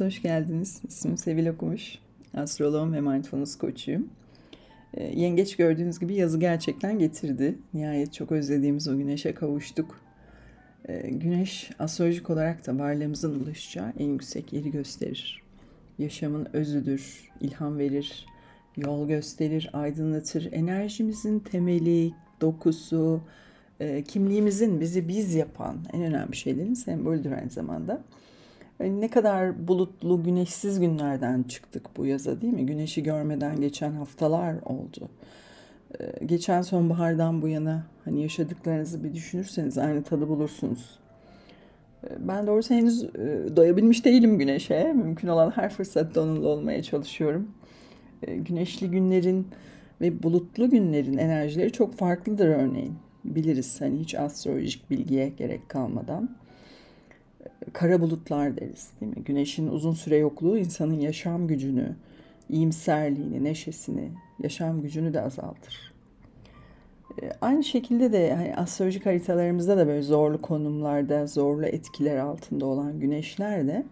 hepiniz hoş geldiniz. İsmim Sevil Okumuş. Astroloğum ve mindfulness koçuyum. Ee, yengeç gördüğünüz gibi yazı gerçekten getirdi. Nihayet çok özlediğimiz o güneşe kavuştuk. Ee, güneş astrolojik olarak da varlığımızın ulaşacağı en yüksek yeri gösterir. Yaşamın özüdür, ilham verir, yol gösterir, aydınlatır. Enerjimizin temeli, dokusu, e, kimliğimizin bizi biz yapan en önemli şeylerin sembolüdür aynı zamanda. Ne kadar bulutlu, güneşsiz günlerden çıktık bu yaza değil mi? Güneşi görmeden geçen haftalar oldu. Ee, geçen sonbahardan bu yana hani yaşadıklarınızı bir düşünürseniz aynı tadı bulursunuz. Ee, ben doğrusu henüz e, doyabilmiş değilim güneşe. Mümkün olan her fırsatta onunla olmaya çalışıyorum. Ee, güneşli günlerin ve bulutlu günlerin enerjileri çok farklıdır örneğin. Biliriz hani hiç astrolojik bilgiye gerek kalmadan kara bulutlar deriz değil mi? Güneşin uzun süre yokluğu insanın yaşam gücünü, iyimserliğini, neşesini, yaşam gücünü de azaltır. Ee, aynı şekilde de hani astrolojik haritalarımızda da böyle zorlu konumlarda, zorlu etkiler altında olan güneşler de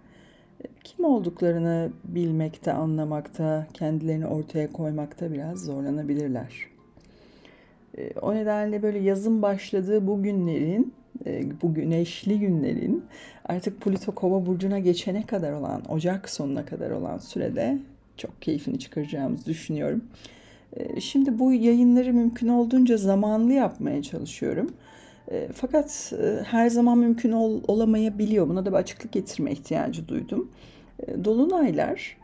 e, kim olduklarını bilmekte, anlamakta, kendilerini ortaya koymakta biraz zorlanabilirler. Ee, o nedenle böyle yazın başladığı bu günlerin bu güneşli günlerin artık Plüto Kova burcuna geçene kadar olan Ocak sonuna kadar olan sürede çok keyfini çıkaracağımızı düşünüyorum. E, şimdi bu yayınları mümkün olduğunca zamanlı yapmaya çalışıyorum. E, fakat her zaman mümkün ol, olamayabiliyor. Buna da bir açıklık getirme ihtiyacı duydum. Dolunaylar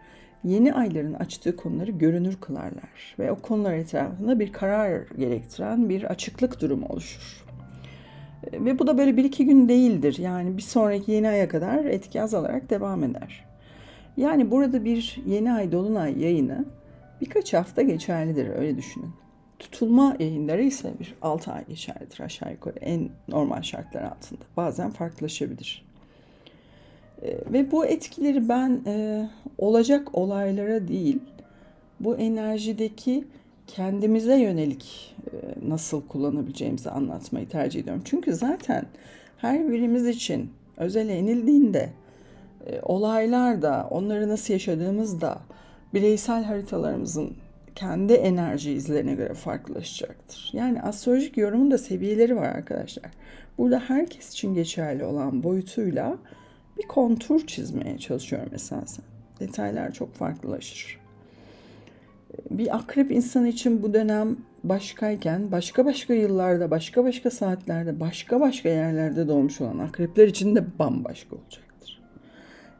yeni ayların açtığı konuları görünür kılarlar ve o konular etrafında bir karar gerektiren bir açıklık durumu oluşur. Ve bu da böyle bir iki gün değildir. Yani bir sonraki yeni aya kadar etki azalarak devam eder. Yani burada bir yeni ay dolunay yayını birkaç hafta geçerlidir öyle düşünün. Tutulma yayınları ise bir 6 ay geçerlidir aşağı yukarı en normal şartlar altında. Bazen farklılaşabilir. Ee, ve bu etkileri ben e, olacak olaylara değil, bu enerjideki kendimize yönelik e, nasıl kullanabileceğimizi anlatmayı tercih ediyorum. Çünkü zaten her birimiz için özel enildiğinde e, olaylar da onları nasıl yaşadığımız da bireysel haritalarımızın kendi enerji izlerine göre farklılaşacaktır. Yani astrolojik yorumun da seviyeleri var arkadaşlar. Burada herkes için geçerli olan boyutuyla bir kontur çizmeye çalışıyorum esasen. Detaylar çok farklılaşır bir akrep insan için bu dönem başkayken başka başka yıllarda, başka başka saatlerde, başka başka yerlerde doğmuş olan akrepler için de bambaşka olacaktır.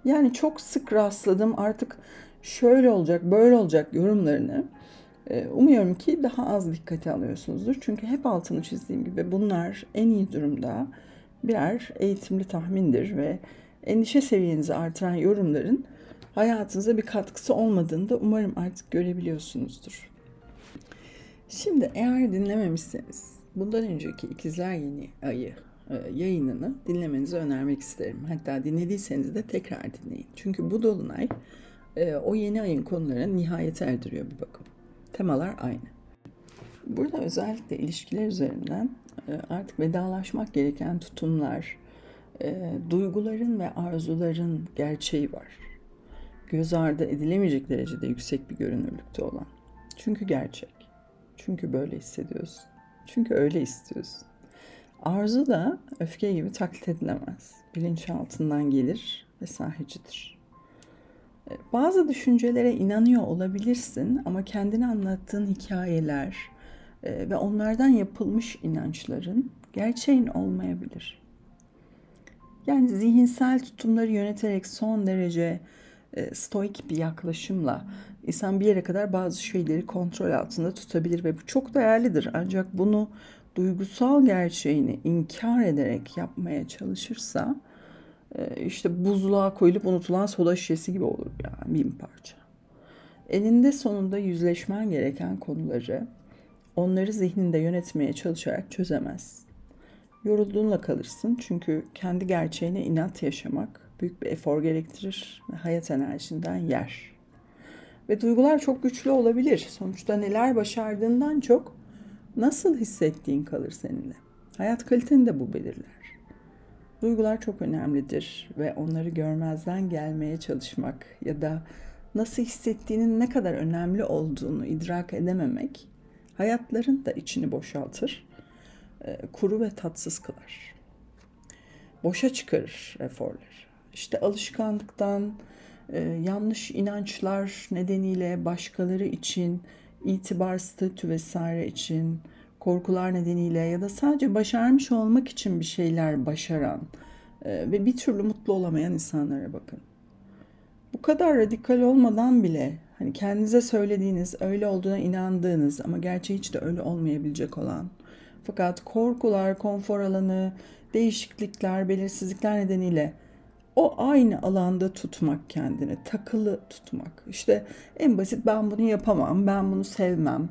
Yani çok sık rastladım artık şöyle olacak, böyle olacak yorumlarını e, umuyorum ki daha az dikkate alıyorsunuzdur. Çünkü hep altını çizdiğim gibi bunlar en iyi durumda birer eğitimli tahmindir ve endişe seviyenizi artıran yorumların hayatınıza bir katkısı olmadığını da umarım artık görebiliyorsunuzdur. Şimdi eğer dinlememişseniz bundan önceki ikizler Yeni Ayı e, yayınını dinlemenizi önermek isterim. Hatta dinlediyseniz de tekrar dinleyin. Çünkü bu dolunay e, o yeni ayın konularını nihayete erdiriyor bir bakım. Temalar aynı. Burada özellikle ilişkiler üzerinden e, artık vedalaşmak gereken tutumlar, duyguların ve arzuların gerçeği var göz ardı edilemeyecek derecede yüksek bir görünürlükte olan. Çünkü gerçek. Çünkü böyle hissediyorsun. Çünkü öyle istiyorsun. Arzu da öfke gibi taklit edilemez. Bilinçaltından gelir ve sahicidir. E, bazı düşüncelere inanıyor olabilirsin ama kendini anlattığın hikayeler e, ve onlardan yapılmış inançların gerçeğin olmayabilir. Yani zihinsel tutumları yöneterek son derece stoik bir yaklaşımla insan bir yere kadar bazı şeyleri kontrol altında tutabilir ve bu çok değerlidir. Ancak bunu duygusal gerçeğini inkar ederek yapmaya çalışırsa e, işte buzluğa koyulup unutulan soda şişesi gibi olur yani bin parça. Elinde sonunda yüzleşmen gereken konuları onları zihninde yönetmeye çalışarak çözemez. Yorulduğunla kalırsın çünkü kendi gerçeğine inat yaşamak büyük bir efor gerektirir ve hayat enerjinden yer. Ve duygular çok güçlü olabilir. Sonuçta neler başardığından çok nasıl hissettiğin kalır seninle. Hayat kaliteni de bu belirler. Duygular çok önemlidir ve onları görmezden gelmeye çalışmak ya da nasıl hissettiğinin ne kadar önemli olduğunu idrak edememek hayatların da içini boşaltır, e, kuru ve tatsız kılar. Boşa çıkarır eforları. İşte alışkanlıktan, e, yanlış inançlar nedeniyle başkaları için, itibar, statü vesaire için, korkular nedeniyle ya da sadece başarmış olmak için bir şeyler başaran e, ve bir türlü mutlu olamayan insanlara bakın. Bu kadar radikal olmadan bile hani kendinize söylediğiniz, öyle olduğuna inandığınız ama gerçeği hiç de öyle olmayabilecek olan fakat korkular, konfor alanı, değişiklikler, belirsizlikler nedeniyle o aynı alanda tutmak kendini, takılı tutmak. İşte en basit ben bunu yapamam, ben bunu sevmem,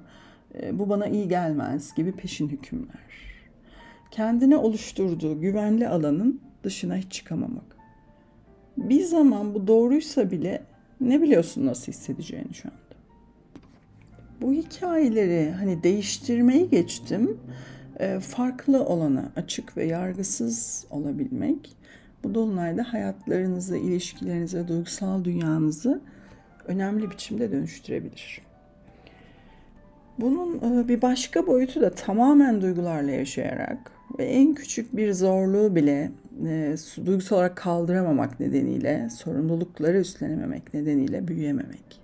bu bana iyi gelmez gibi peşin hükümler. Kendine oluşturduğu güvenli alanın dışına hiç çıkamamak. Bir zaman bu doğruysa bile ne biliyorsun nasıl hissedeceğini şu anda. Bu hikayeleri hani değiştirmeyi geçtim. Farklı olana açık ve yargısız olabilmek bu dolunayda hayatlarınızı, ilişkilerinizi, duygusal dünyanızı önemli biçimde dönüştürebilir. Bunun e, bir başka boyutu da tamamen duygularla yaşayarak ve en küçük bir zorluğu bile e, duygusal olarak kaldıramamak nedeniyle, sorumlulukları üstlenememek nedeniyle büyüyememek.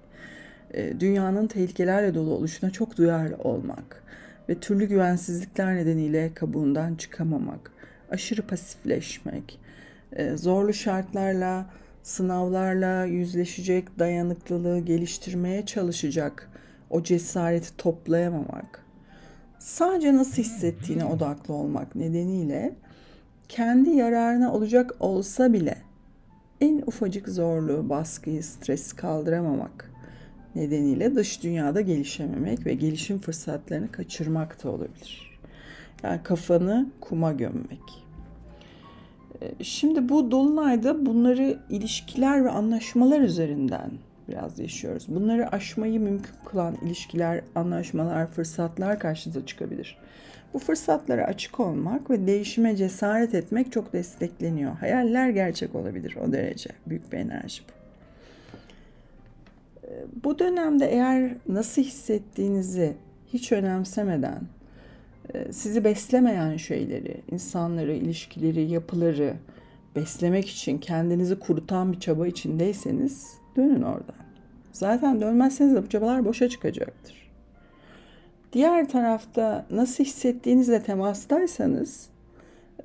E, dünyanın tehlikelerle dolu oluşuna çok duyarlı olmak ve türlü güvensizlikler nedeniyle kabuğundan çıkamamak, aşırı pasifleşmek, zorlu şartlarla, sınavlarla yüzleşecek dayanıklılığı geliştirmeye çalışacak o cesareti toplayamamak, sadece nasıl hissettiğine odaklı olmak nedeniyle kendi yararına olacak olsa bile en ufacık zorluğu, baskıyı, stresi kaldıramamak nedeniyle dış dünyada gelişememek ve gelişim fırsatlarını kaçırmak da olabilir. Yani kafanı kuma gömmek. Ee, şimdi bu dolunayda bunları ilişkiler ve anlaşmalar üzerinden biraz yaşıyoruz. Bunları aşmayı mümkün kılan ilişkiler, anlaşmalar, fırsatlar karşınıza çıkabilir. Bu fırsatlara açık olmak ve değişime cesaret etmek çok destekleniyor. Hayaller gerçek olabilir o derece. Büyük bir enerji bu. Ee, bu dönemde eğer nasıl hissettiğinizi hiç önemsemeden, sizi beslemeyen şeyleri, insanları, ilişkileri, yapıları beslemek için kendinizi kurutan bir çaba içindeyseniz dönün oradan. Zaten dönmezseniz de bu çabalar boşa çıkacaktır. Diğer tarafta nasıl hissettiğinizle temastaysanız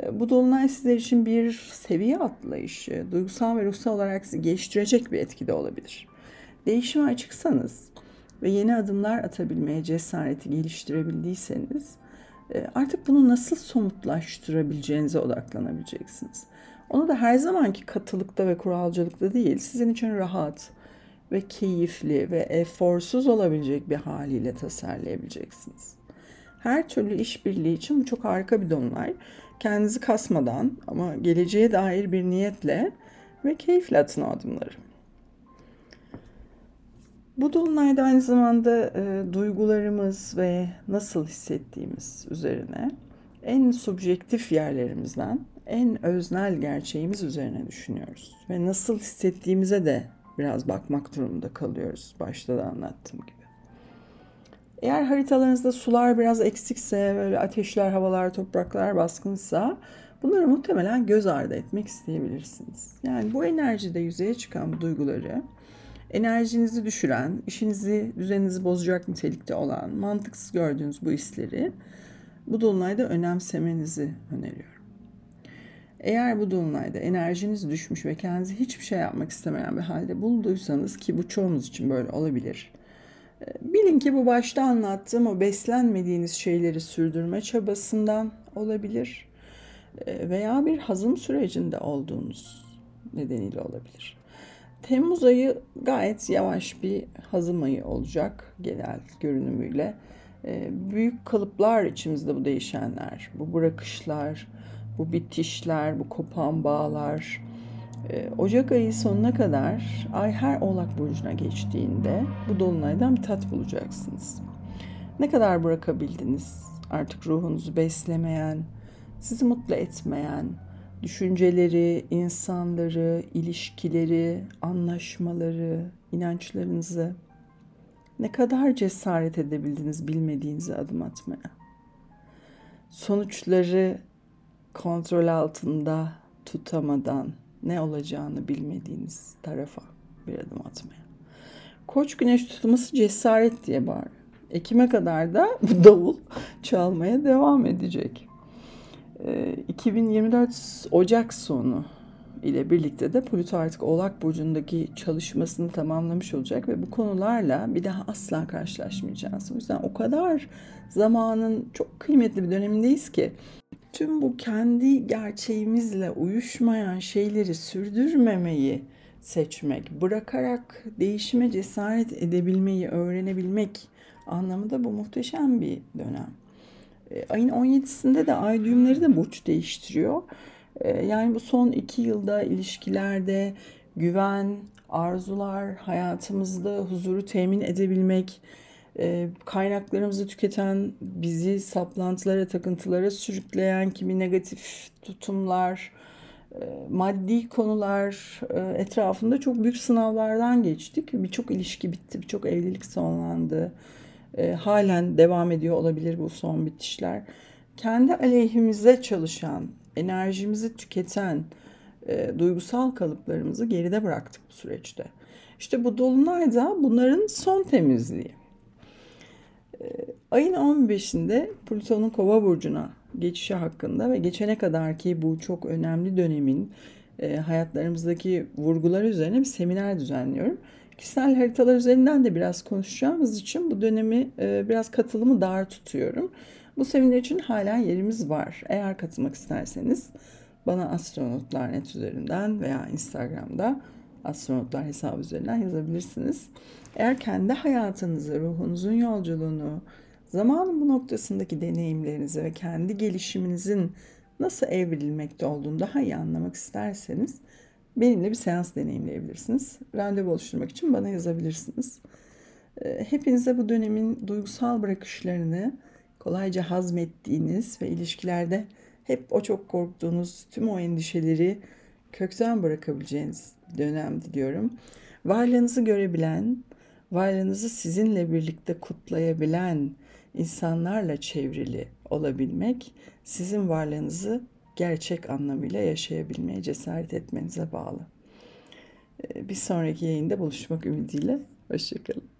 e, bu dolunay sizler için bir seviye atlayışı, duygusal ve ruhsal olarak sizi geliştirecek bir etkide olabilir. Değişime açıksanız ve yeni adımlar atabilmeye cesareti geliştirebildiyseniz artık bunu nasıl somutlaştırabileceğinize odaklanabileceksiniz. Onu da her zamanki katılıkta ve kuralcılıkta değil, sizin için rahat ve keyifli ve eforsuz olabilecek bir haliyle tasarlayabileceksiniz. Her türlü işbirliği için bu çok harika bir dolunay. Kendinizi kasmadan ama geleceğe dair bir niyetle ve keyifle atın adımları. Bu dolunayda aynı zamanda e, duygularımız ve nasıl hissettiğimiz üzerine en subjektif yerlerimizden en öznel gerçeğimiz üzerine düşünüyoruz. Ve nasıl hissettiğimize de biraz bakmak durumunda kalıyoruz. Başta da anlattığım gibi. Eğer haritalarınızda sular biraz eksikse, böyle ateşler, havalar, topraklar baskınsa bunları muhtemelen göz ardı etmek isteyebilirsiniz. Yani bu enerjide yüzeye çıkan bu duyguları enerjinizi düşüren, işinizi, düzeninizi bozacak nitelikte olan, mantıksız gördüğünüz bu hisleri bu dolunayda önemsemenizi öneriyorum. Eğer bu dolunayda enerjiniz düşmüş ve kendinizi hiçbir şey yapmak istemeyen bir halde bulduysanız ki bu çoğunuz için böyle olabilir. E, bilin ki bu başta anlattığım o beslenmediğiniz şeyleri sürdürme çabasından olabilir e, veya bir hazım sürecinde olduğunuz nedeniyle olabilir. Temmuz ayı gayet yavaş bir hazım ayı olacak genel görünümüyle. E, büyük kalıplar içimizde bu değişenler, bu bırakışlar, bu bitişler, bu kopan bağlar. E, Ocak ayı sonuna kadar ay her oğlak burcuna geçtiğinde bu dolunaydan bir tat bulacaksınız. Ne kadar bırakabildiniz artık ruhunuzu beslemeyen, sizi mutlu etmeyen, düşünceleri, insanları, ilişkileri, anlaşmaları, inançlarınızı ne kadar cesaret edebildiniz bilmediğinize adım atmaya. Sonuçları kontrol altında tutamadan ne olacağını bilmediğiniz tarafa bir adım atmaya. Koç güneş tutulması cesaret diye bağır. Ekim'e kadar da bu davul çalmaya devam edecek. 2024 Ocak sonu ile birlikte de Plüto artık Oğlak Burcu'ndaki çalışmasını tamamlamış olacak ve bu konularla bir daha asla karşılaşmayacağız. O yüzden o kadar zamanın çok kıymetli bir dönemindeyiz ki tüm bu kendi gerçeğimizle uyuşmayan şeyleri sürdürmemeyi seçmek, bırakarak değişime cesaret edebilmeyi öğrenebilmek anlamında bu muhteşem bir dönem. Ayın 17'sinde de ay düğümleri de burç değiştiriyor. Yani bu son iki yılda ilişkilerde güven, arzular, hayatımızda huzuru temin edebilmek, kaynaklarımızı tüketen, bizi saplantılara, takıntılara sürükleyen kimi negatif tutumlar, maddi konular etrafında çok büyük sınavlardan geçtik. Birçok ilişki bitti, birçok evlilik sonlandı. Halen devam ediyor olabilir bu son bitişler. Kendi aleyhimize çalışan, enerjimizi tüketen duygusal kalıplarımızı geride bıraktık bu süreçte. İşte bu dolunay da bunların son temizliği. Ayın 15'inde Plüton'un Kova burcuna geçişi hakkında ve geçene kadar ki bu çok önemli dönemin e, hayatlarımızdaki vurgular üzerine bir seminer düzenliyorum. Kişisel haritalar üzerinden de biraz konuşacağımız için bu dönemi e, biraz katılımı dar tutuyorum. Bu seminer için hala yerimiz var. Eğer katılmak isterseniz bana astronotlar.net üzerinden veya Instagram'da astronotlar hesabı üzerinden yazabilirsiniz. Eğer kendi hayatınızı, ruhunuzun yolculuğunu, zamanın bu noktasındaki deneyimlerinizi ve kendi gelişiminizin nasıl evrilmekte olduğunu daha iyi anlamak isterseniz benimle bir seans deneyimleyebilirsiniz. Randevu oluşturmak için bana yazabilirsiniz. Ee, hepinize bu dönemin duygusal bırakışlarını kolayca hazmettiğiniz ve ilişkilerde hep o çok korktuğunuz tüm o endişeleri kökten bırakabileceğiniz dönem diliyorum. Varlığınızı görebilen, varlığınızı sizinle birlikte kutlayabilen insanlarla çevrili olabilmek sizin varlığınızı gerçek anlamıyla yaşayabilmeye cesaret etmenize bağlı. Bir sonraki yayında buluşmak ümidiyle. Hoşçakalın.